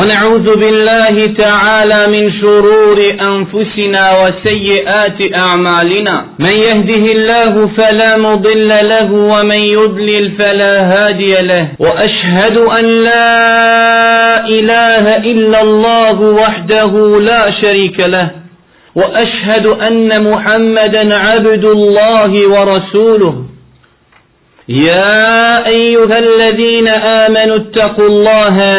ونعوذ بالله تعالى من شرور أنفسنا وسيئات أعمالنا من يهده الله فلا مضل له ومن يضلل فلا هادي له وأشهد أن لا إله إلا الله وحده لا شريك له وأشهد أن محمدا عبد الله ورسوله يا أيها الذين آمنوا اتقوا الله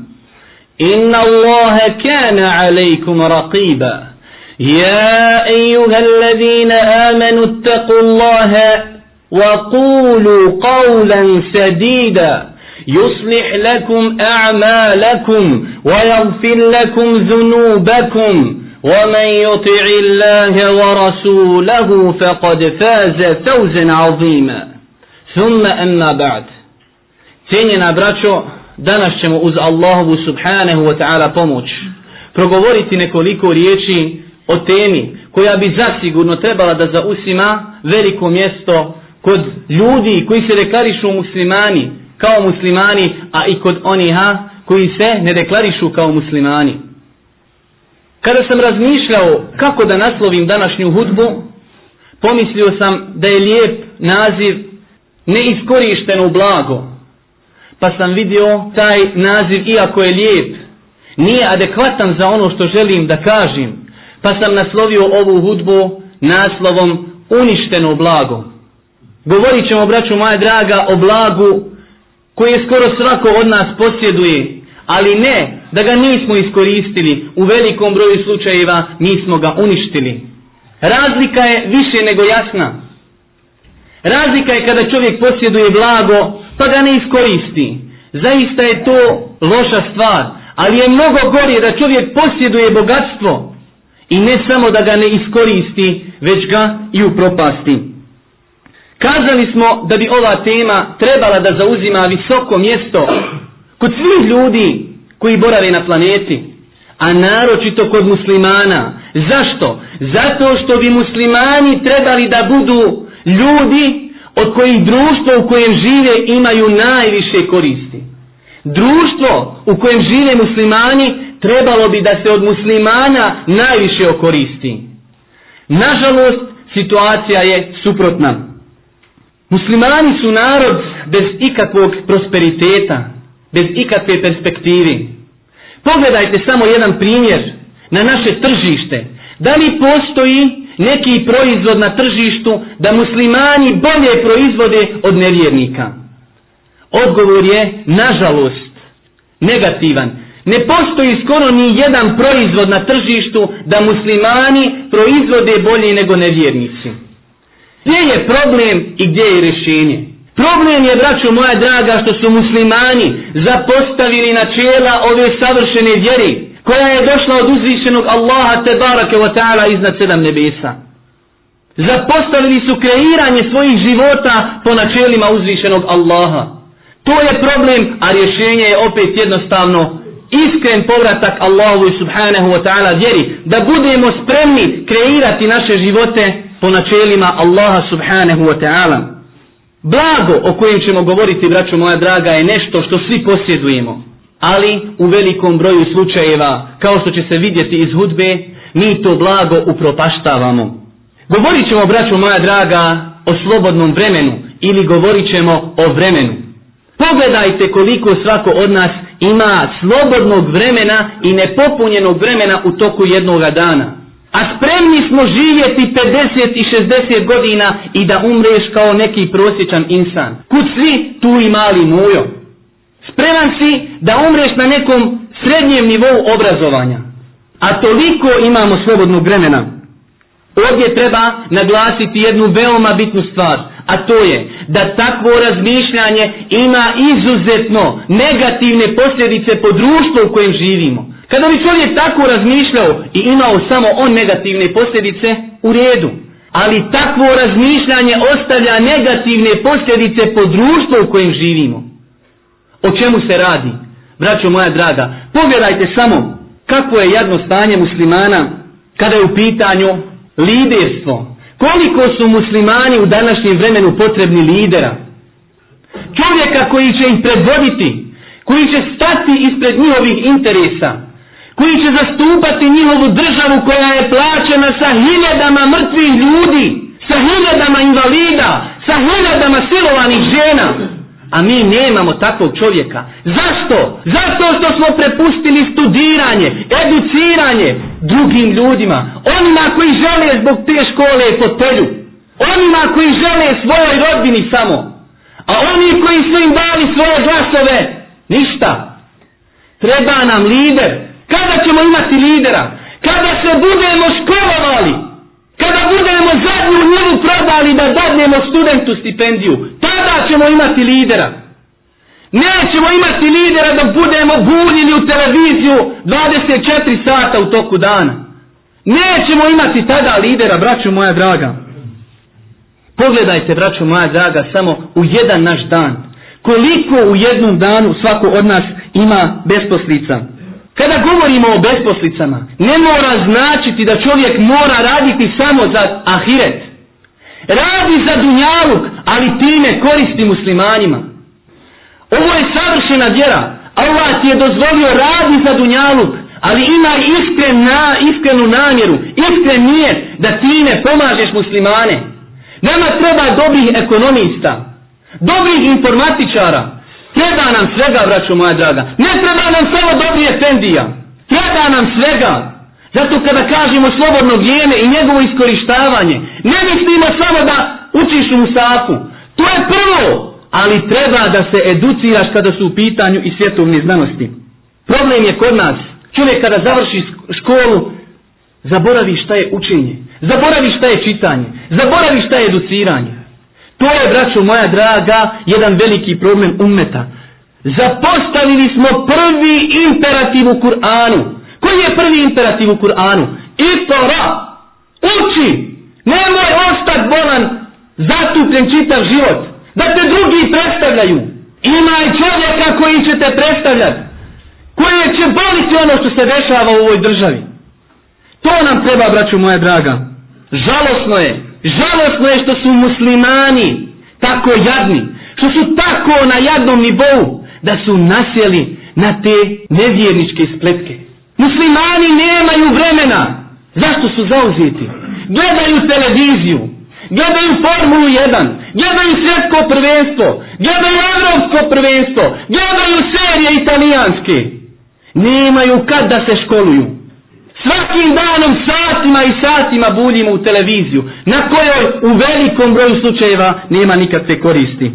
إن الله كان عليكم رقيبا يا أيها الذين آمنوا اتقوا الله وقولوا قولا سديدا يصلح لكم أعمالكم ويغفر لكم ذنوبكم ومن يطع الله ورسوله فقد فاز فوزا عظيما ثم أما بعد Cijenjena braćo, danas ćemo uz Allahovu subhanahu wa ta'ala pomoć progovoriti nekoliko riječi o temi koja bi zasigurno trebala da zausima veliko mjesto kod ljudi koji se deklarišu muslimani kao muslimani, a i kod oniha koji se ne deklarišu kao muslimani. Kada sam razmišljao kako da naslovim današnju hudbu, pomislio sam da je lijep naziv neiskorišteno blago – pa sam vidio taj naziv, iako je lijep, nije adekvatan za ono što želim da kažem, pa sam naslovio ovu hudbu naslovom Uništeno blago. Govorit ćemo, braću moja draga, o blagu koje skoro svako od nas posjeduje, ali ne da ga nismo iskoristili, u velikom broju slučajeva nismo ga uništili. Razlika je više nego jasna. Razlika je kada čovjek posjeduje blago, pa ga ne iskoristi. Zaista je to loša stvar, ali je mnogo gori da čovjek posjeduje bogatstvo i ne samo da ga ne iskoristi, već ga i upropasti. Kazali smo da bi ova tema trebala da zauzima visoko mjesto kod svih ljudi koji borave na planeti, a naročito kod muslimana. Zašto? Zato što bi muslimani trebali da budu ljudi od kojih društvo u kojem žive imaju najviše koristi. Društvo u kojem žive muslimani trebalo bi da se od muslimana najviše okoristi. Nažalost, situacija je suprotna. Muslimani su narod bez ikakvog prosperiteta, bez ikakve perspektivi. Pogledajte samo jedan primjer na naše tržište. Da li postoji neki proizvod na tržištu da muslimani bolje proizvode od nevjernika? Odgovor je, nažalost, negativan. Ne postoji skoro ni jedan proizvod na tržištu da muslimani proizvode bolje nego nevjernici. Gdje je problem i gdje je rješenje? Problem je, braću moja draga, što su muslimani zapostavili načela ove savršene vjerike koja je došla od uzvišenog Allaha te barake wa ta'ala iznad sedam nebesa. Zapostavili su kreiranje svojih života po načelima uzvišenog Allaha. To je problem, a rješenje je opet jednostavno iskren povratak Allahu i subhanahu wa ta'ala vjeri da budemo spremni kreirati naše živote po načelima Allaha subhanahu wa ta'ala. Blago o kojem ćemo govoriti, braćo moja draga, je nešto što svi posjedujemo ali u velikom broju slučajeva, kao što će se vidjeti iz hudbe, mi to blago upropaštavamo. Govorit ćemo, braćo moja draga, o slobodnom vremenu ili govorit ćemo o vremenu. Pogledajte koliko svako od nas ima slobodnog vremena i nepopunjenog vremena u toku jednoga dana. A spremni smo živjeti 50 i 60 godina i da umreš kao neki prosječan insan. Kud svi tu i mali mujom spreman si da umreš na nekom srednjem nivou obrazovanja. A toliko imamo slobodnog vremena. Ovdje treba naglasiti jednu veoma bitnu stvar, a to je da takvo razmišljanje ima izuzetno negativne posljedice po društvu u kojem živimo. Kada bi čovjek tako razmišljao i imao samo on negativne posljedice, u redu. Ali takvo razmišljanje ostavlja negativne posljedice po društvu u kojem živimo. O čemu se radi? Braćo moja draga, pogledajte samo kako je jadno stanje muslimana kada je u pitanju liderstvo. Koliko su muslimani u današnjem vremenu potrebni lidera? Čovjeka koji će ih predvoditi, koji će stati ispred njihovih interesa, koji će zastupati njihovu državu koja je plaćena sa hiljadama mrtvih ljudi, sa hiljadama invalida, sa hiljadama silovanih žena a mi nemamo takvog čovjeka. Zašto? Zašto što smo prepustili studiranje, educiranje drugim ljudima, onima koji žele zbog te škole i fotelju, onima koji žele svojoj rodini samo, a oni koji su im dali svoje glasove, ništa. Treba nam lider. Kada ćemo imati lidera? Kada se budemo školovali? Kada budemo zadnju njivu prodali da dadnemo studentu stipendiju? To nećemo imati lidera. Nećemo imati lidera da budemo gunili u televiziju 24 sata u toku dana. Nećemo imati tada lidera, braću moja draga. Pogledajte, braću moja draga, samo u jedan naš dan. Koliko u jednom danu svako od nas ima besposlica. Kada govorimo o besposlicama, ne mora značiti da čovjek mora raditi samo za ahiret radi za dunjaluk, ali time koristi muslimanima. Ovo je savršena djera. Allah ti je dozvolio radi za dunjaluk, ali ima iskren na, iskrenu namjeru, iskren nije da time pomažeš muslimane. Nama treba dobrih ekonomista, dobrih informatičara. Treba nam svega, braćo moja draga. Ne treba nam samo dobri efendija. Treba nam svega. Zato kada kažemo slobodno vrijeme i njegovo iskorištavanje, ne mi učiš u Musafu. To je prvo. Ali treba da se educiraš kada su u pitanju i svjetovni znanosti. Problem je kod nas. Čovjek kada završi školu, zaboravi šta je učenje. Zaboravi šta je čitanje. Zaboravi šta je educiranje. To je, braćo moja draga, jedan veliki problem umeta. Zapostavili smo prvi imperativ u Kur'anu. Koji je prvi imperativ u Kur'anu? Itara! Uči! Nemoj ostati bolan zastupljen čitav život. Da te drugi predstavljaju. Ima i čovjeka koji će te predstavljati. Koji će boliti ono što se dešava u ovoj državi. To nam treba, braću moje draga. Žalosno je. Žalosno je što su muslimani tako jadni. Što su tako na jadnom nivou da su nasjeli na te nevjerničke spletke. Muslimani nemaju vremena. Zašto su zauzeti? Gledaju televiziju, gledaju Formulu 1, gledaju svjetsko prvenstvo, gledaju evropsko prvenstvo, gledaju serije italijanske. Nemaju kad da se školuju. Svakim danom satima i satima buljimo u televiziju, na kojoj u velikom broju slučajeva nema nikad se koristi.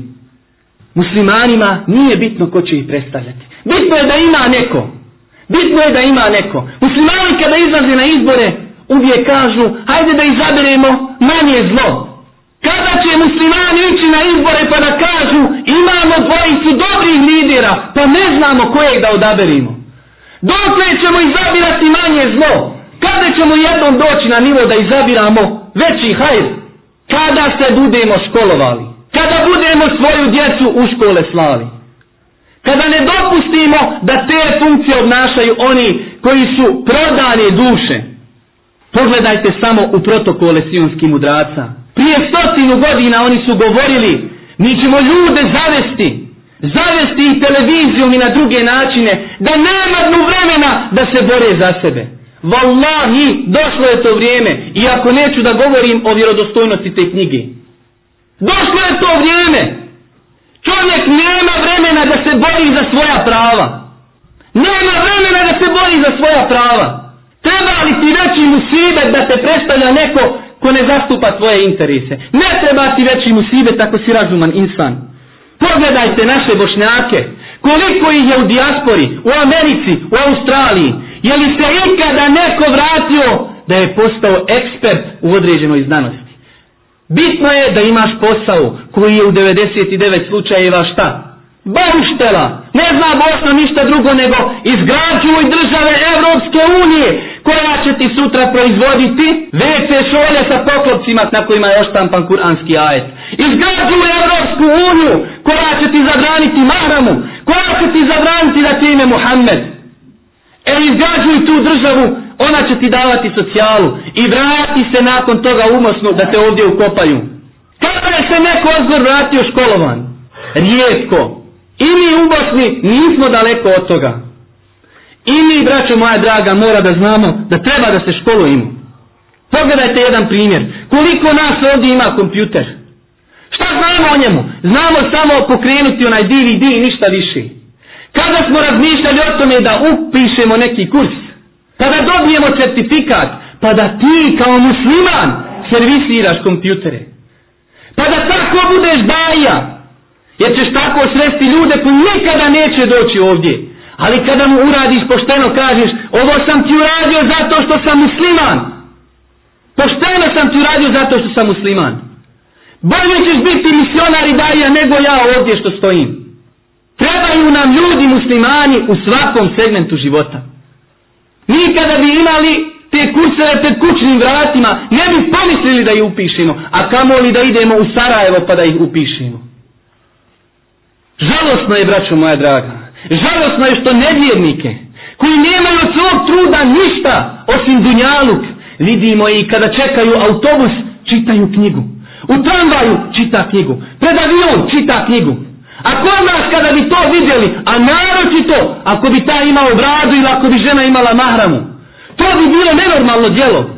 Muslimanima nije bitno ko će ih predstavljati. Bitno je da ima neko. Bitno je da ima neko. Muslimani kada izlaze na izbore, uvijek kažu, hajde da izaberemo manje zlo kada će muslimani ići na izbore pa da kažu imamo dvojicu dobrih lidera pa ne znamo koje da odaberimo dokle ćemo izabirati manje zlo kada ćemo jednom doći na nivo da izabiramo veći hajr kada se budemo školovali kada budemo svoju djecu u škole slali kada ne dopustimo da te funkcije obnašaju oni koji su prodane duše pogledajte samo u protokole sijunskih mudraca prije stotinu godina oni su govorili mi ćemo ljude zavesti zavesti i televizijom i na druge načine da nema dnu vremena da se bore za sebe Wallahi, došlo je to vrijeme i ako neću da govorim o vjerodostojnosti te knjige došlo je to vrijeme čovjek nema vremena da se bori za svoja prava nema vremena da se bori za svoja prava treba li ti reći mu sibe da te predstavlja neko ko ne zastupa tvoje interese. Ne treba ti veći musibe tako si razuman insan. Pogledajte naše bošnjake. Koliko ih je u dijaspori, u Americi, u Australiji. Je li se ikada neko vratio da je postao ekspert u određenoj znanosti? Bitno je da imaš posao koji je u 99 slučajeva šta? Bauštela, ne zna Bosna ništa drugo nego izgrađuj države Evropske unije koja će ti sutra proizvoditi WC šolje sa poklopcima na kojima je oštampan kuranski ajet. Izgrađuj Evropsku uniju koja će ti zabraniti Maramu, koja će ti zabraniti da ti ime Muhammed. E izgrađuj tu državu, ona će ti davati socijalu i vrati se nakon toga umosno da te ovdje ukopaju. Kada je se neko ozgor vratio školovan? Rijetko. Rijetko. I mi u Bosni nismo daleko od toga. I mi, braćo moja draga, mora da znamo da treba da se školujemo. Pogledajte jedan primjer. Koliko nas ovdje ima kompjuter? Šta znamo o njemu? Znamo samo pokrenuti onaj DVD i ništa više. Kada smo razmišljali o tome da upišemo neki kurs, pa da dobijemo certifikat, pa da ti kao musliman servisiraš kompjutere. Pa da tako budeš bajan. Jer ćeš tako sresti ljude koji nikada neće doći ovdje. Ali kada mu uradiš pošteno kažeš ovo sam ti uradio zato što sam musliman. Pošteno sam ti uradio zato što sam musliman. Bolje ćeš biti misionar i darija nego ja ovdje što stojim. Trebaju nam ljudi muslimani u svakom segmentu života. Mi kada bi imali te kuće pred kućnim vratima, ne bi pomislili da ih upišemo, a kamoli da idemo u Sarajevo pa da ih upišemo. Žalosno je, braćo moja draga. Žalosno je što nevjernike, koji nemaju od svog truda ništa, osim dunjaluk, vidimo i kada čekaju autobus, čitaju knjigu. U tramvaju čita knjigu. Pred avion čita knjigu. A ko nas kada bi to vidjeli, a naročito ako bi ta imao bradu ili ako bi žena imala mahramu, to bi bilo nenormalno djelo.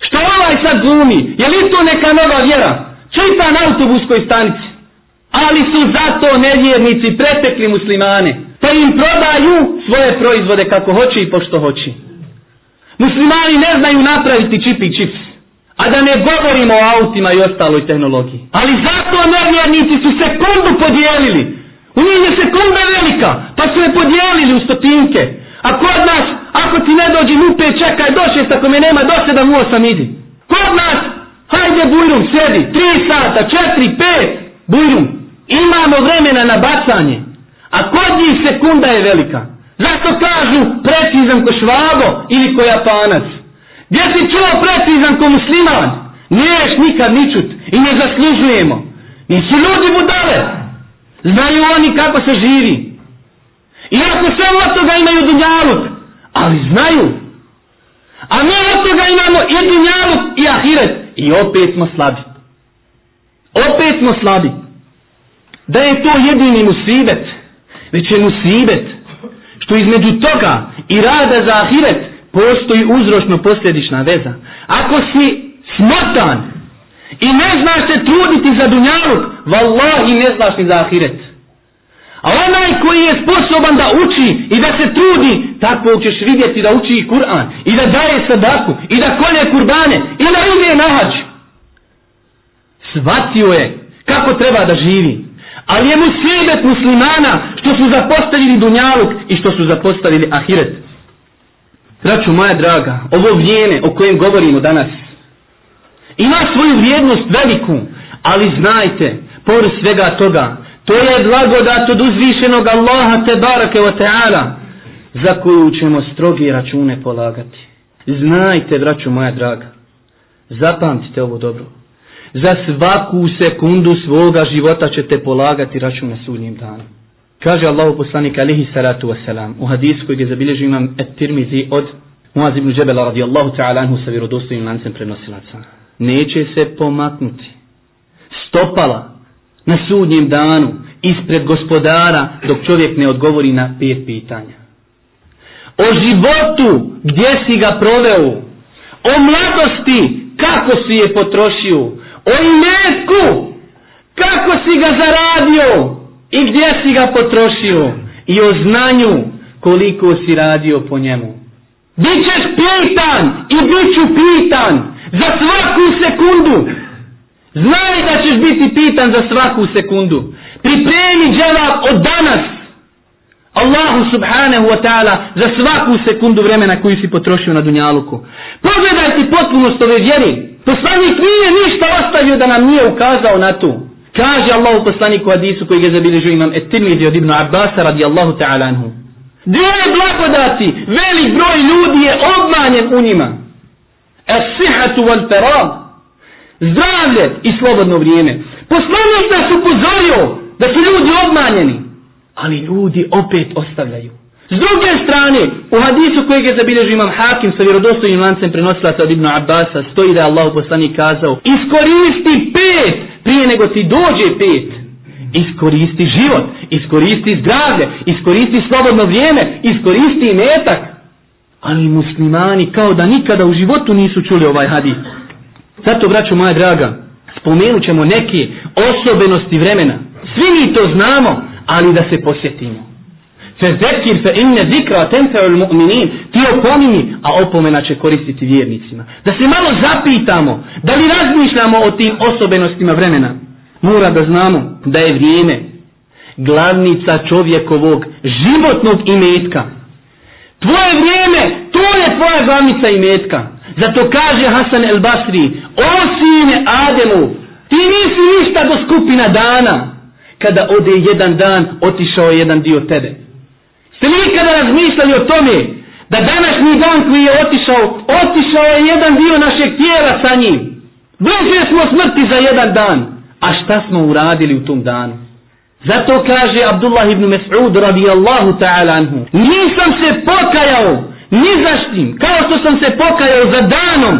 Što ovaj sad glumi? Je li to neka nova vjera? Čita na autobuskoj stanici ali su zato nevjernici pretekli muslimane, pa im prodaju svoje proizvode kako hoće i pošto hoće. Muslimani ne znaju napraviti čip i čips, a da ne govorimo o autima i ostaloj tehnologiji. Ali zato nevjernici su sekundu podijelili, u njih je sekunda velika, pa su je podijelili u stotinke. A kod nas, ako ti ne dođi nupe, čekaj, doće, ako me nema, do sedam u osam idi. Kod nas, hajde bujrum, sedi, tri sata, četiri, pet, bujrum, imamo vremena na bacanje a kod njih sekunda je velika zašto kažu precizan ko švabo ili ko japanac gdje si čuo precizan ko musliman niješ nikad ničut i ne zaslužujemo nisu ljudi budale znaju oni kako se živi i ako sve od toga imaju dunjalut ali znaju a mi od toga imamo i dunjalut i ahiret i opet smo slabi opet smo slabi da je to jedini musibet, već je musibet što između toga i rada za ahiret postoji uzročno posljedična veza. Ako si smotan i ne znaš se truditi za dunjaluk, vallahi ne znaš ni za ahiret. A onaj koji je sposoban da uči i da se trudi, tako ćeš vidjeti da uči i Kur'an, i da daje sadaku, i da kolje kurbane, i da ide na hađ. Svatio je kako treba da živi. Svatio je Ali je mu sjebet muslimana što su zapostavili dunjaluk i što su zapostavili ahiret. Braću moja draga, ovo vrijeme o kojem govorimo danas ima svoju vrijednost veliku, ali znajte, pored svega toga, to je blagodat od uzvišenog Allaha te barake o teala za koju ćemo strogi račune polagati. Znajte, braću moja draga, zapamtite ovo dobro za svaku sekundu svoga života ćete polagati račun na sudnjem danu. Kaže Allahu poslanik alihi salatu wasalam u hadisu koji je zabilježio imam et tirmizi od Muaz ibn Džebela radijallahu ta'ala anhu sa vjerodostojnim lancem prenosilaca. Neće se pomaknuti stopala na sudnjem danu ispred gospodara dok čovjek ne odgovori na pet pitanja. O životu gdje si ga proveo? O mladosti kako si je potrošio? o imetku kako si ga zaradio i gdje si ga potrošio i o znanju koliko si radio po njemu. Bićeš pitan i bit ću pitan za svaku sekundu. Znaj da ćeš biti pitan za svaku sekundu. Pripremi dželab od danas. Allahu subhanahu wa ta'ala za svaku sekundu vremena koju si potrošio na dunjaluku. Pogledaj ti potpunost ove vjeri. Poslanik nije ništa ostavio da nam nije ukazao na to. Kaže Allahu poslaniku hadisu koji ga zabilježio imam Etirmizi od Ibn Abbas radijallahu ta'ala anhu. Dvije blagodati, velik broj ljudi je obmanjen u njima. Es sihatu wal farad. Zdravlje i slobodno vrijeme. Poslanik nas upozorio da su ljudi obmanjeni. Ali ljudi opet ostavljaju. S druge strane, u hadisu kojeg je zabilježio imam Hakim sa vjerodostojnim lancem prenosila sa Ibnu Abasa, stoji da je Allah poslanik kazao, iskoristi pet prije nego ti dođe pet. Iskoristi život, iskoristi zdravlje, iskoristi slobodno vrijeme, iskoristi metak. Ali muslimani kao da nikada u životu nisu čuli ovaj hadis. Zato, braću moja draga, spomenut ćemo neke osobenosti vremena. Svi mi to znamo, ali da se posjetimo. Fezekir fe inne zikra tenfeul mu'minin. Ti opomini, a opomena će koristiti vjernicima. Da se malo zapitamo, da li razmišljamo o tim osobenostima vremena. Mora da znamo da je vrijeme glavnica čovjekovog životnog imetka. Tvoje vrijeme, to je tvoja glavnica imetka. Zato kaže Hasan el Basri, o sine Ademu, ti nisi ništa do skupina dana. Kada ode jedan dan, otišao je jedan dio tebe. Ste li ikada razmišljali o tome da današnji dan koji je otišao, otišao je jedan dio našeg tijela sa njim. Bliže smo smrti za jedan dan. A šta smo uradili u tom danu? Zato kaže Abdullah ibn Mas'ud radijallahu ta'ala anhu. Nisam se pokajao ni za štim, kao što sam se pokajao za danom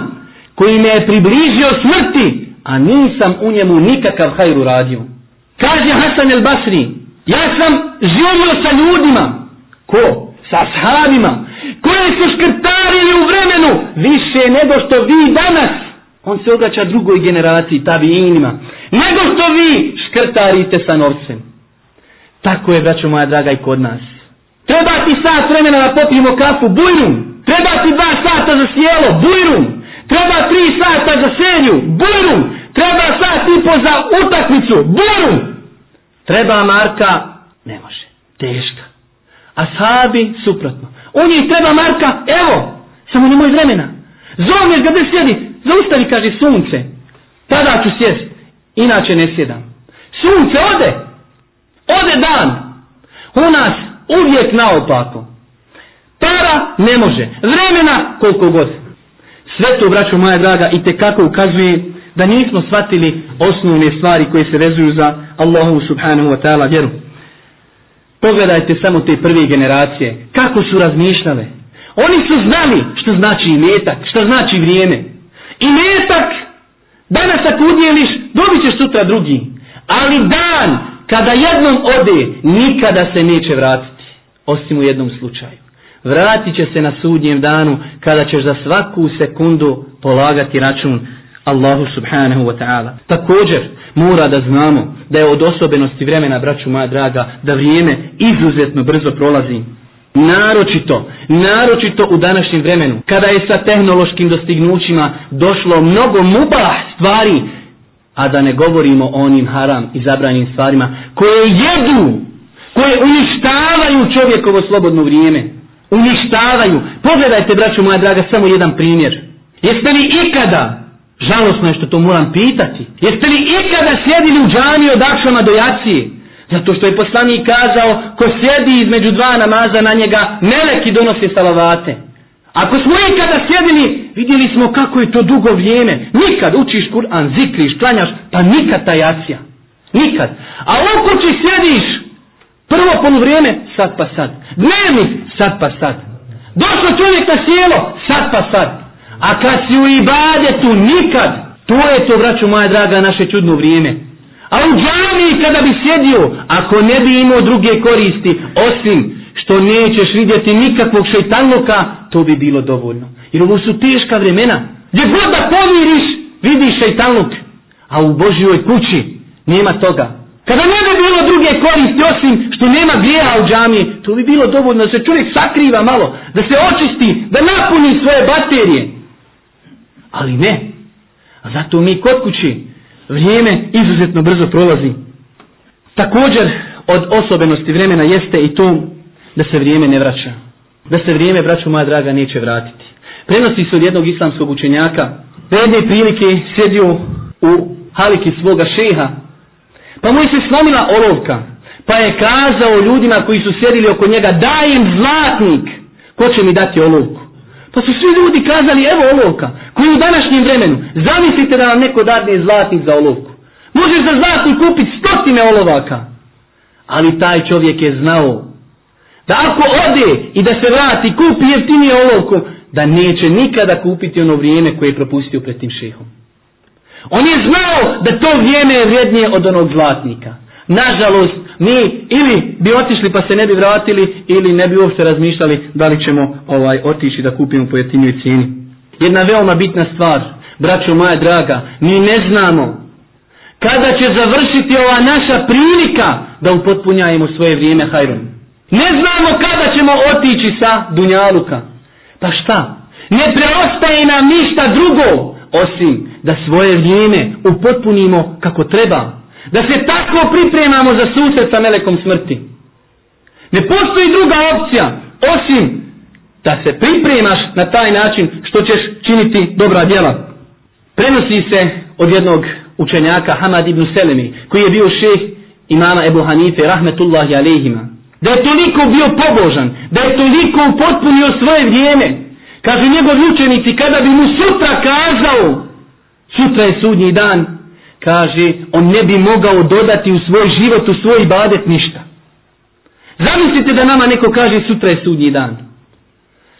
koji me je približio smrti, a nisam u njemu nikakav hajru radio. Kaže Hasan el Basri, ja sam živio sa ljudima, Ko? Sa shavima. Koje su škrtarili u vremenu? Više nego što vi danas. On se ogaća drugoj generaciji, tabi inima. Nego što vi škrtarite sa novcem. Tako je, braćo moja draga, i kod nas. Treba ti sat vremena da popijemo kafu, bujrum. Treba ti dva sata za sjelo, bujrum. Treba tri sata za senju, bujrum. Treba sat i po za utakmicu, bujrum. Treba Marka, ne može, teška. Ashabi suprotno. U njih treba Marka, evo, samo nemoj vremena. Zove me gdje sjedi, zaustavi, kaže, sunce. Tada ću sjest, inače ne sjedam. Sunce ode, ode dan. U nas uvijek naopako. Para ne može, vremena koliko god. Sve to, braćo moja draga, i te kako ukazuje da nismo shvatili osnovne stvari koje se vezuju za Allahu subhanahu wa ta'ala vjeru. Pogledajte samo te prve generacije. Kako su razmišljale. Oni su znali što znači imetak, što znači vrijeme. Imetak, danas ako udjeliš, dobit ćeš sutra drugi. Ali dan, kada jednom ode, nikada se neće vratiti. Osim u jednom slučaju. Vratit će se na sudnjem danu, kada ćeš za svaku sekundu polagati račun Allahu subhanahu wa ta'ala. Također mora da znamo da je od osobenosti vremena, braću moja draga, da vrijeme izuzetno brzo prolazi. Naročito, naročito u današnjem vremenu, kada je sa tehnološkim dostignućima došlo mnogo mubah stvari, a da ne govorimo o onim haram i zabranim stvarima, koje jedu, koje uništavaju čovjekovo slobodno vrijeme. Uništavaju. Pogledajte, braću moja draga, samo jedan primjer. Jeste li ikada žalosno je što to moram pitati. Jeste li ikada sjedili u džami od Akšama do Jacije? Zato što je poslanik kazao, ko sjedi između dva namaza na njega, meleki donose salavate. Ako smo ikada sjedili, vidjeli smo kako je to dugo vrijeme. Nikad učiš Kur'an, zikriš, klanjaš, pa nikad ta jacija. Nikad. A u kući sjediš, prvo polu vrijeme, sad pa sad. Dnevni, sad pa sad. Došlo čovjek na sjelo, sad pa sad. A kad si u ibadetu, nikad. To je to, braću moja draga, naše čudno vrijeme. A u džami kada bi sjedio, ako ne bi imao druge koristi, osim što nećeš vidjeti nikakvog šeitanloka, to bi bilo dovoljno. Jer ovo su teška vremena. Gdje god da pomiriš, vidiš šeitanlok. A u Božjoj kući nema toga. Kada ne bi bilo druge koristi, osim što nema grijeha u džami, to bi bilo dovoljno da se čovjek sakriva malo, da se očisti, da napuni svoje baterije. Ali ne. A zato mi kod kući vrijeme izuzetno brzo prolazi. Također od osobenosti vremena jeste i to da se vrijeme ne vraća. Da se vrijeme, braću moja draga, neće vratiti. Prenosi se od jednog islamskog učenjaka. Na jedne prilike sjedio u haliki svoga šeha. Pa mu se slomila olovka. Pa je kazao ljudima koji su sjedili oko njega, dajem zlatnik. Ko će mi dati olovku? Pa su svi ljudi kazali, evo olovka, koju u današnjem vremenu, zamislite da vam neko dadne zlatnik za olovku. Možeš za zlatni kupiti stotine olovaka. Ali taj čovjek je znao da ako ode i da se vrati, kupi jeftinije olovku, da neće nikada kupiti ono vrijeme koje je propustio pred tim šehom. On je znao da to vrijeme je vrijednije od onog zlatnika. Nažalost, mi ili bi otišli pa se ne bi vratili ili ne bi uopšte razmišljali da li ćemo ovaj otići da kupimo po jetinjoj cijeni. Jedna veoma bitna stvar, braćo moja draga, mi ne znamo kada će završiti ova naša prilika da upotpunjajemo svoje vrijeme hajrom. Ne znamo kada ćemo otići sa Dunjaluka. Pa šta? Ne preostaje nam ništa drugo osim da svoje vrijeme upotpunimo kako treba da se tako pripremamo za susret sa melekom smrti. Ne postoji druga opcija, osim da se pripremaš na taj način što ćeš činiti dobra djela. Prenosi se od jednog učenjaka Hamad ibn Selemi, koji je bio šeh imama Ebu Hanife, rahmetullahi alehima. Da je toliko bio pobožan, da je toliko upotpunio svoje vrijeme. Kaže njegov učenici, kada bi mu sutra kazao, sutra je sudnji dan, kaže, on ne bi mogao dodati u svoj život, u svoj ibadet ništa. Zamislite da nama neko kaže sutra je sudnji dan.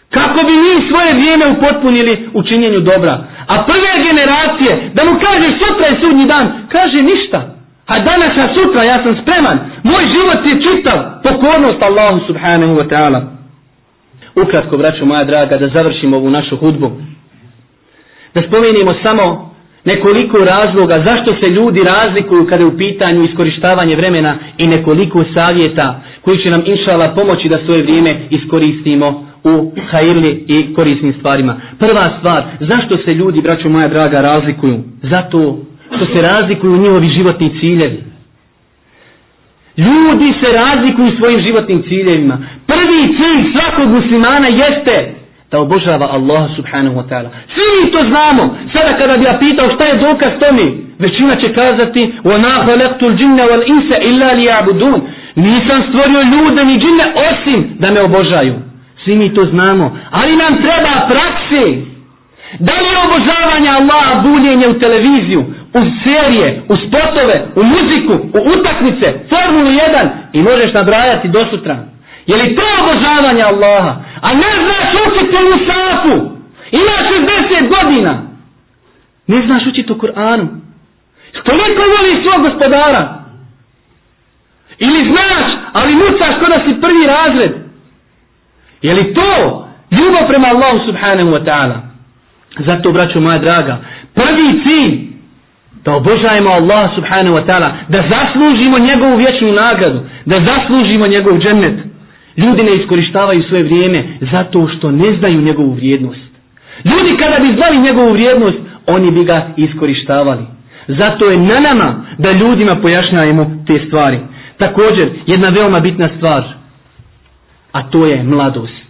Kako bi mi svoje vrijeme upotpunili u činjenju dobra. A prve generacije, da mu kaže sutra je sudnji dan, kaže ništa. A danas, a sutra, ja sam spreman. Moj život je čitav. Pokornost Allahu subhanahu wa ta'ala. Ukratko, braću moja draga, da završimo ovu našu hudbu. Da spomenimo samo nekoliko razloga zašto se ljudi razlikuju kada je u pitanju iskorištavanje vremena i nekoliko savjeta koji će nam inšala pomoći da svoje vrijeme iskoristimo u hajirli i korisnim stvarima. Prva stvar, zašto se ljudi, braćo moja draga, razlikuju? Zato što se razlikuju njihovi životni ciljevi. Ljudi se razlikuju svojim životnim ciljevima. Prvi cilj svakog muslimana jeste da obožava Allaha subhanahu wa ta'ala. Svi mi to znamo. Sada kada bi ja pitao šta je dokaz tome, većina će kazati وَنَا خَلَقْتُ الْجِنَّ وَالْإِنْسَ إِلَّا لِيَعْبُدُونَ Nisam stvorio ljude ni džinne osim da me obožaju. Svi mi to znamo. Ali nam treba praksi. Da li je obožavanje Allaha buljenje u televiziju, u serije, u spotove, u muziku, u utakmice, Formulu 1 i možeš nabrajati do sutra. Je li to obožavanje Allaha? A ne znaš učiti u safu. Imaš 60 godina. Ne znaš učiti u Kur'anu. Koliko voli svog gospodara? Ili znaš, ali mucaš kod nas prvi razred. Je li to ljubav prema Allahu subhanahu wa ta'ala? Zato, braćo moja draga, prvi cilj da obožajemo Allah subhanahu wa ta'ala, da zaslužimo njegovu vječnu nagradu, da zaslužimo njegov džennet. Ljudi ne iskoristavaju svoje vrijeme zato što ne znaju njegovu vrijednost. Ljudi kada bi znali njegovu vrijednost, oni bi ga iskoristavali. Zato je na nama da ljudima pojašnjajemo te stvari. Također, jedna veoma bitna stvar, a to je mladost.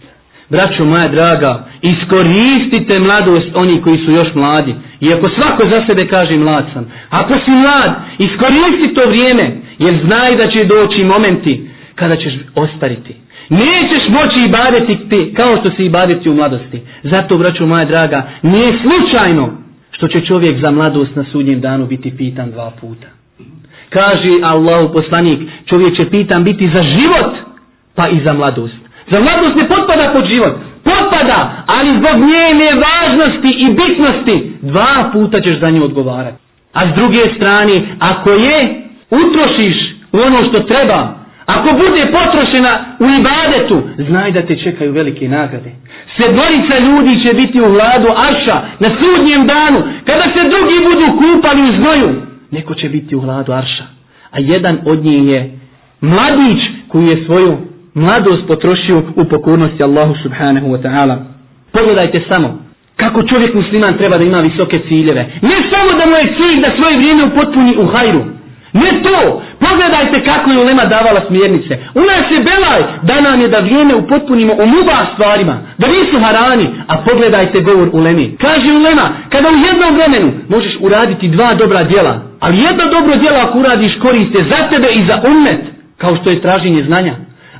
Braćo moja draga, iskoristite mladost oni koji su još mladi. Iako svako za sebe kaže mlad sam. Ako si mlad, iskoristi to vrijeme, jer znaj da će doći momenti kada ćeš ostariti. Nećeš moći ibadeti te kao što si ibadeti u mladosti. Zato, braću moja draga, nije slučajno što će čovjek za mladost na sudnjem danu biti pitan dva puta. Kaže Allah u poslanik, čovjek će pitan biti za život, pa i za mladost. Za mladost ne potpada pod život, potpada, ali zbog njene važnosti i bitnosti dva puta ćeš za nju odgovarati. A s druge strane, ako je, utrošiš u ono što treba, Ako bude potrošena u ibadetu, znaj da te čekaju velike nagrade. Sedmorica ljudi će biti u vladu Aša na sudnjem danu. Kada se drugi budu kupali u znoju, neko će biti u vladu Aša. A jedan od njih je mladić koji je svoju mladost potrošio u pokornosti Allahu subhanahu wa ta'ala. Pogledajte samo kako čovjek musliman treba da ima visoke ciljeve. Ne samo da mu je cilj da svoje vrijeme upotpuni u hajru. Ne to! Pogledajte kako je Ulema davala smjernice. U nas je belaj da nam je da vrijeme upotpunimo u muba stvarima. Da nisu harani. A pogledajte govor Ulemi. Kaže Ulema, kada u jednom vremenu možeš uraditi dva dobra djela. Ali jedno dobro djelo ako uradiš koriste za tebe i za umet. Kao što je traženje znanja.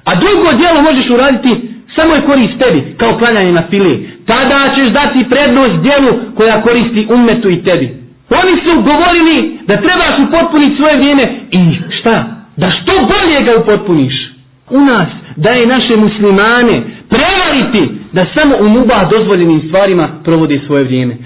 A drugo djelo možeš uraditi samo je korist tebi. Kao klanjanje na fili. Tada ćeš dati prednost djelu koja koristi umetu i tebi. Oni su govorili da trebaš upotpuniti svoje vrijeme i šta? Da što bolje ga upotpuniš. U nas da je naše muslimane prevariti da samo u muba dozvoljenim stvarima provode svoje vrijeme.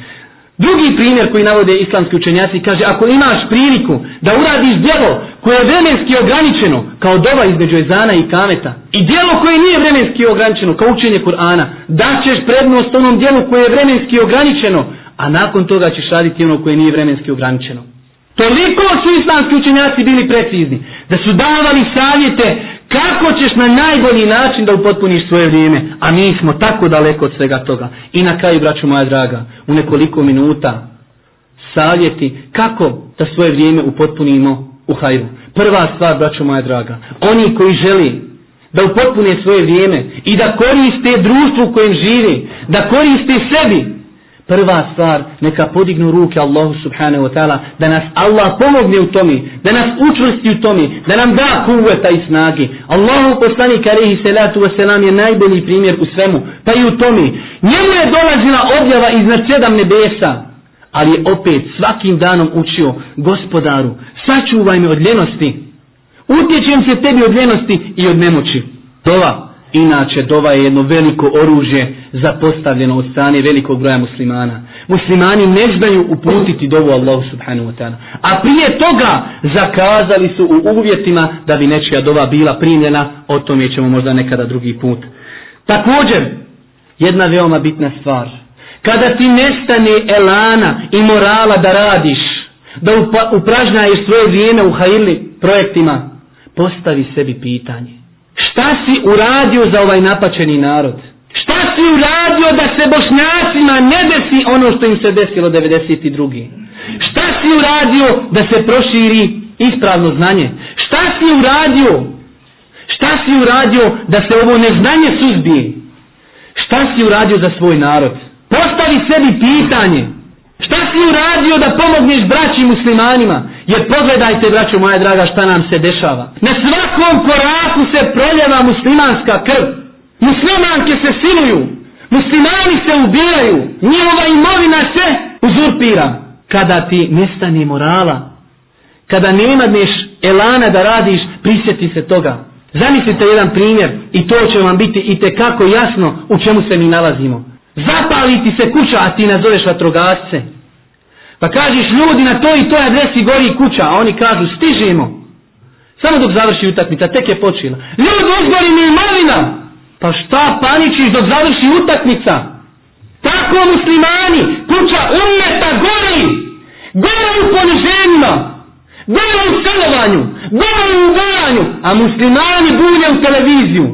Drugi primjer koji navode islamski učenjaci kaže ako imaš priliku da uradiš djelo koje je vremenski ograničeno kao doba između ezana i kameta i djelo koje nije vremenski ograničeno kao učenje Kur'ana da ćeš prednost onom djelu koje je vremenski ograničeno a nakon toga ćeš raditi ono koje nije vremenski ograničeno. Toliko su islamski učenjaci bili precizni, da su davali savjete kako ćeš na najbolji način da upotpuniš svoje vrijeme, a mi smo tako daleko od svega toga. I na kraju, braćo moja draga, u nekoliko minuta savjeti kako da svoje vrijeme upotpunimo u hajru. Prva stvar, braćo moja draga, oni koji želi da upotpune svoje vrijeme i da koriste društvu u kojem živi, da koriste sebi, prva stvar neka podignu ruke Allahu subhanahu wa ta'ala da nas Allah pomogne u tome da nas učvrsti u tome da nam da kuvveta i snage Allahu postani karehi salatu wasalam je najbolji primjer u svemu pa i u tome njemu je dolazila objava iznad sedam nebesa ali je opet svakim danom učio gospodaru sačuvaj me od ljenosti utječem se tebi od ljenosti i od nemoći dova Inače, dova je jedno veliko oružje zapostavljeno od strane velikog broja muslimana. Muslimani ne znaju uputiti dovu Allahu subhanahu wa ta'ala. A prije toga zakazali su u uvjetima da bi nečija dova bila primljena. O tome ćemo možda nekada drugi put. Također, jedna veoma bitna stvar. Kada ti nestane elana i morala da radiš, da upražnjaješ svoje vrijeme u hajili projektima, postavi sebi pitanje šta si uradio za ovaj napačeni narod? Šta si uradio da se bošnjacima ne desi ono što im se desilo 92. Šta si uradio da se proširi ispravno znanje? Šta si uradio? Šta si uradio da se ovo neznanje suzbije? Šta si uradio za svoj narod? Postavi sebi pitanje. Šta si uradio da pomogneš braći muslimanima? Jer pogledajte, braćo moje draga, šta nam se dešava. Na svakom koraku se proljeva muslimanska krv. Muslimanke se siluju. Muslimani se ubijaju. Njihova imovina se uzurpira. Kada ti nestane morala, kada ne imadneš elana da radiš, prisjeti se toga. Zamislite jedan primjer i to će vam biti i te kako jasno u čemu se mi nalazimo. Zapaliti se kuća, a ti nazoveš vatrogasce. Pa kažeš ljudi na toj i toj adresi gori kuća, a oni kažu stižemo. Samo dok završi utakmica, tek je počela. Ljudi uzgori mi imovina. Pa šta paničiš dok završi utakmica? Tako muslimani, kuća umjeta gori. Gori u poniženjima. Gori u salovanju. Gori u gojanju. A muslimani bulje u televiziju.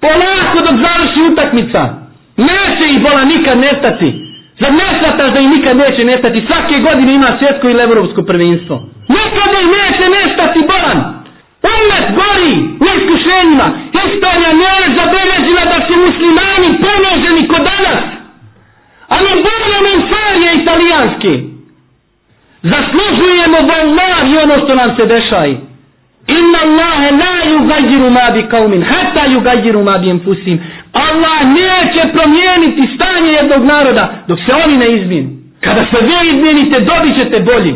Polako dok završi utakmica. Neće i bola nikad nestati. Neće. Jer ne shvataš da im nikad neće nestati. Svake godine ima svjetsko ili evropsko prvenstvo. Nikad im neće nestati bolan. Umet gori u iskušenjima. Istorija ne je zabeležila da su muslimani ponoženi kod danas. Ali bolje mi serije italijanske. Zaslužujemo vallar i ono što nam se dešaje. Inna Allahe la yugajiru ma bi kaumin, hata yugajiru ma bi enfusim. Allah neće promijeniti stanje jednog naroda dok se oni ne izmijenu. Kada se vi izmijenite, dobit ćete bolji.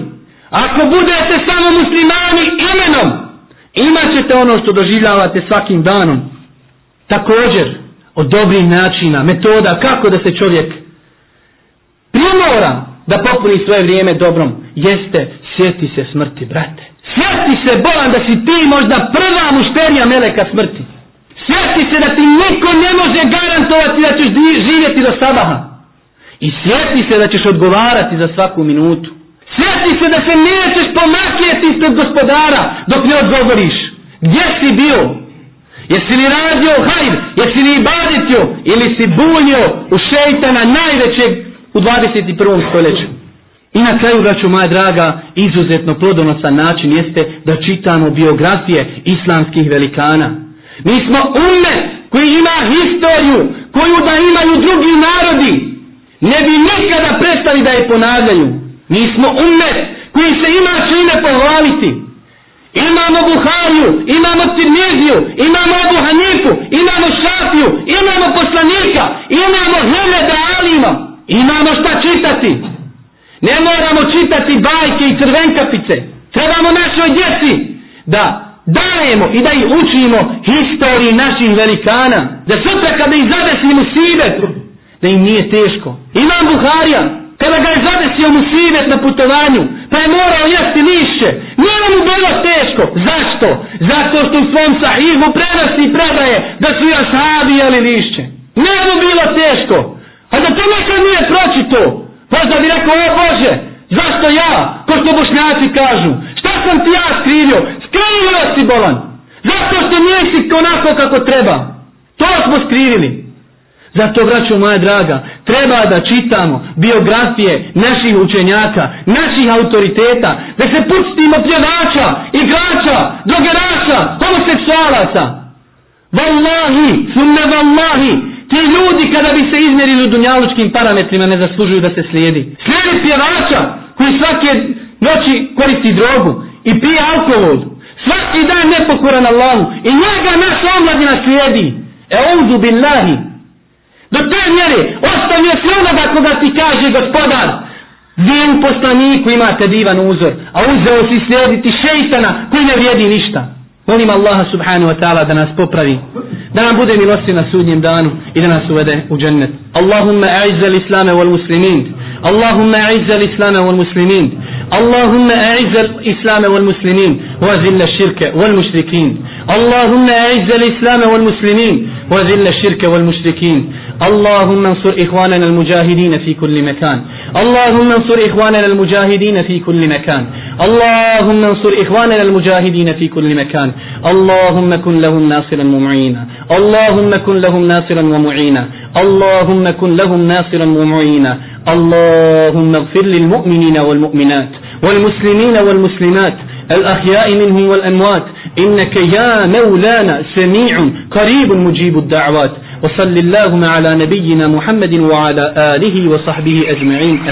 Ako budete samo muslimani imenom, imat ćete ono što doživljavate svakim danom. Također, od dobrih načina, metoda, kako da se čovjek primora da popuni svoje vrijeme dobrom, jeste, sjeti se smrti, brate. Sjeti se, bolan, da si ti možda prva mušterija meleka smrti svjesni se da ti niko ne može garantovati da ćeš živjeti do sabaha. I svjesni se da ćeš odgovarati za svaku minutu. Svjesni se da se nećeš pomakljati ispred gospodara dok ne odgovoriš. Gdje si bio? Jesi li radio hajr? Jesi li ibaditio? Ili si bunio u šeitana najvećeg u 21. stoljeću? I na kraju, braću moja draga, izuzetno plodonosan način jeste da čitamo biografije islamskih velikana. Mi smo umme koji ima historiju, koju da imaju drugi narodi, ne bi nikada prestali da je ponavljaju. Mi smo umme koji se ima čime pohvaliti. Imamo Buhariju, imamo Cirmiziju, imamo Abu Hanifu, imamo Šafiju, imamo poslanika, imamo Hele da Alima. Imamo šta čitati. Ne moramo čitati bajke i crvenkapice. Trebamo našoj djeci da dajemo i da ih učimo historiji naših velikana. Da sutra kada ih zadesi musibet, da im nije teško. Imam Buharija, kada ga je zadesio musibet na putovanju, pa je morao jesti lišće, nije mu bilo teško. Zašto? Zato što u svom sahihu prenosi i predaje da su ja sahabi jeli lišće. Ne mu bilo teško. A da to nekad nije pročito, možda bi rekao, o Bože, zašto ja, ko što bošnjaci kažu, šta sam ti ja skrivio, Skrivio si bolan. Zato što nisi onako kako treba. To smo skrivili. Zato, braćo moja draga, treba da čitamo biografije naših učenjaka, naših autoriteta, da se pustimo pjevača, igrača, drogeraša, homoseksualaca. Vallahi, sunne vallahi, ti ljudi kada bi se izmjerili u dunjalučkim parametrima ne zaslužuju da se slijedi. Slijedi pjevača koji svake noći koristi drogu i pije alkohol svaki dan nepokoran Allahu i njega naš omladina slijedi e uzu billahi do te mjere ostavio si onoga koga ti kaže gospodar vin poslaniku imate divan uzor a uzeo si slijediti šeitana koji ne vrijedi ništa molim Allaha subhanahu wa ta'ala da nas popravi da nam bude milosti na sudnjem danu i da nas uvede u džennet Allahumma aizza l'islame wal muslimin Allahumma aizza l'islame wal muslimin اللهم أعز الإسلام والمسلمين وذل الشرك والمشركين اللهم أعز الإسلام والمسلمين وذل الشرك والمشركين اللهم انصر إخواننا المجاهدين في كل مكان اللهم انصر إخواننا المجاهدين في كل مكان اللهم انصر إخواننا المجاهدين في كل مكان اللهم كن لهم ناصرا ومعينا اللهم كن لهم ناصرا ومعينا اللهم كن لهم ناصرا ومعينا اللهم اغفر للمؤمنين والمؤمنات والمسلمين والمسلمات الأحياء منهم والأموات إنك يا مولانا سميع قريب مجيب الدعوات وصل اللهم على نبينا محمد وعلى آله وصحبه أجمعين